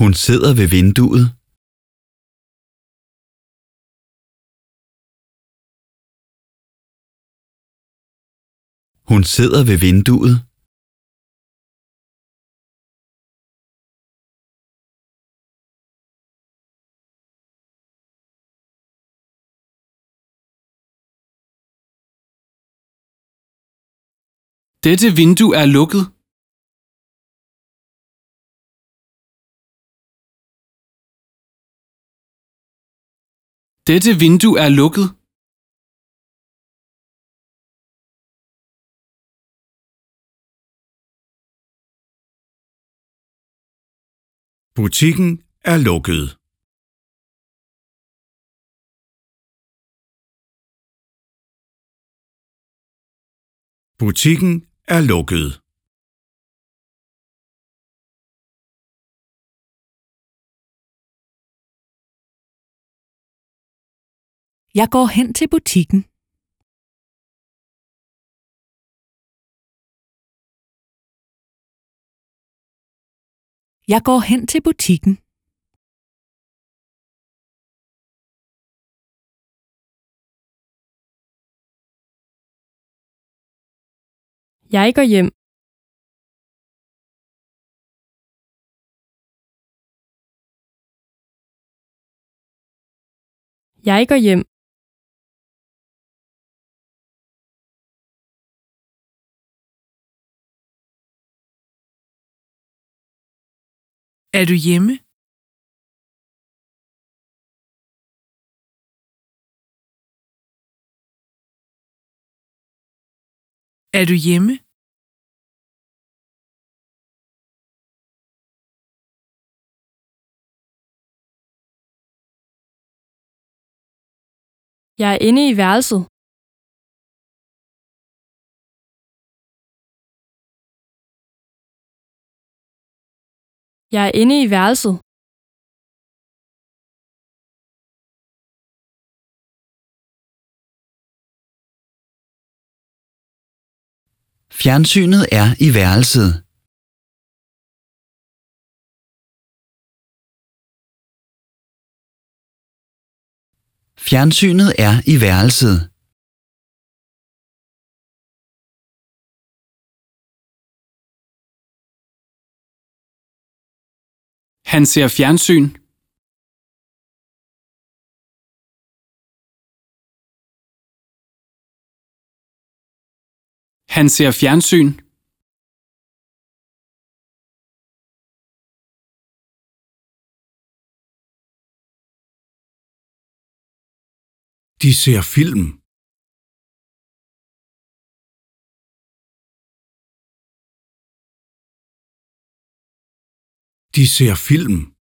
Hun sidder ved vinduet. Hun sidder ved vinduet. Dette vindue er lukket. Dette vindue er lukket. Butikken er lukket. Butikken er lukket. Jeg går hen til butikken. Jeg går hen til butikken. Jeg går hjem. Jeg går hjem. Er du hjemme? Er du hjemme? Jeg er inde i værelset. Jeg er inde i værelset. Fjernsynet er i værelset. Fjernsynet er i værelset. Han ser fjernsyn. Han ser fjernsyn. De ser film. De ser film.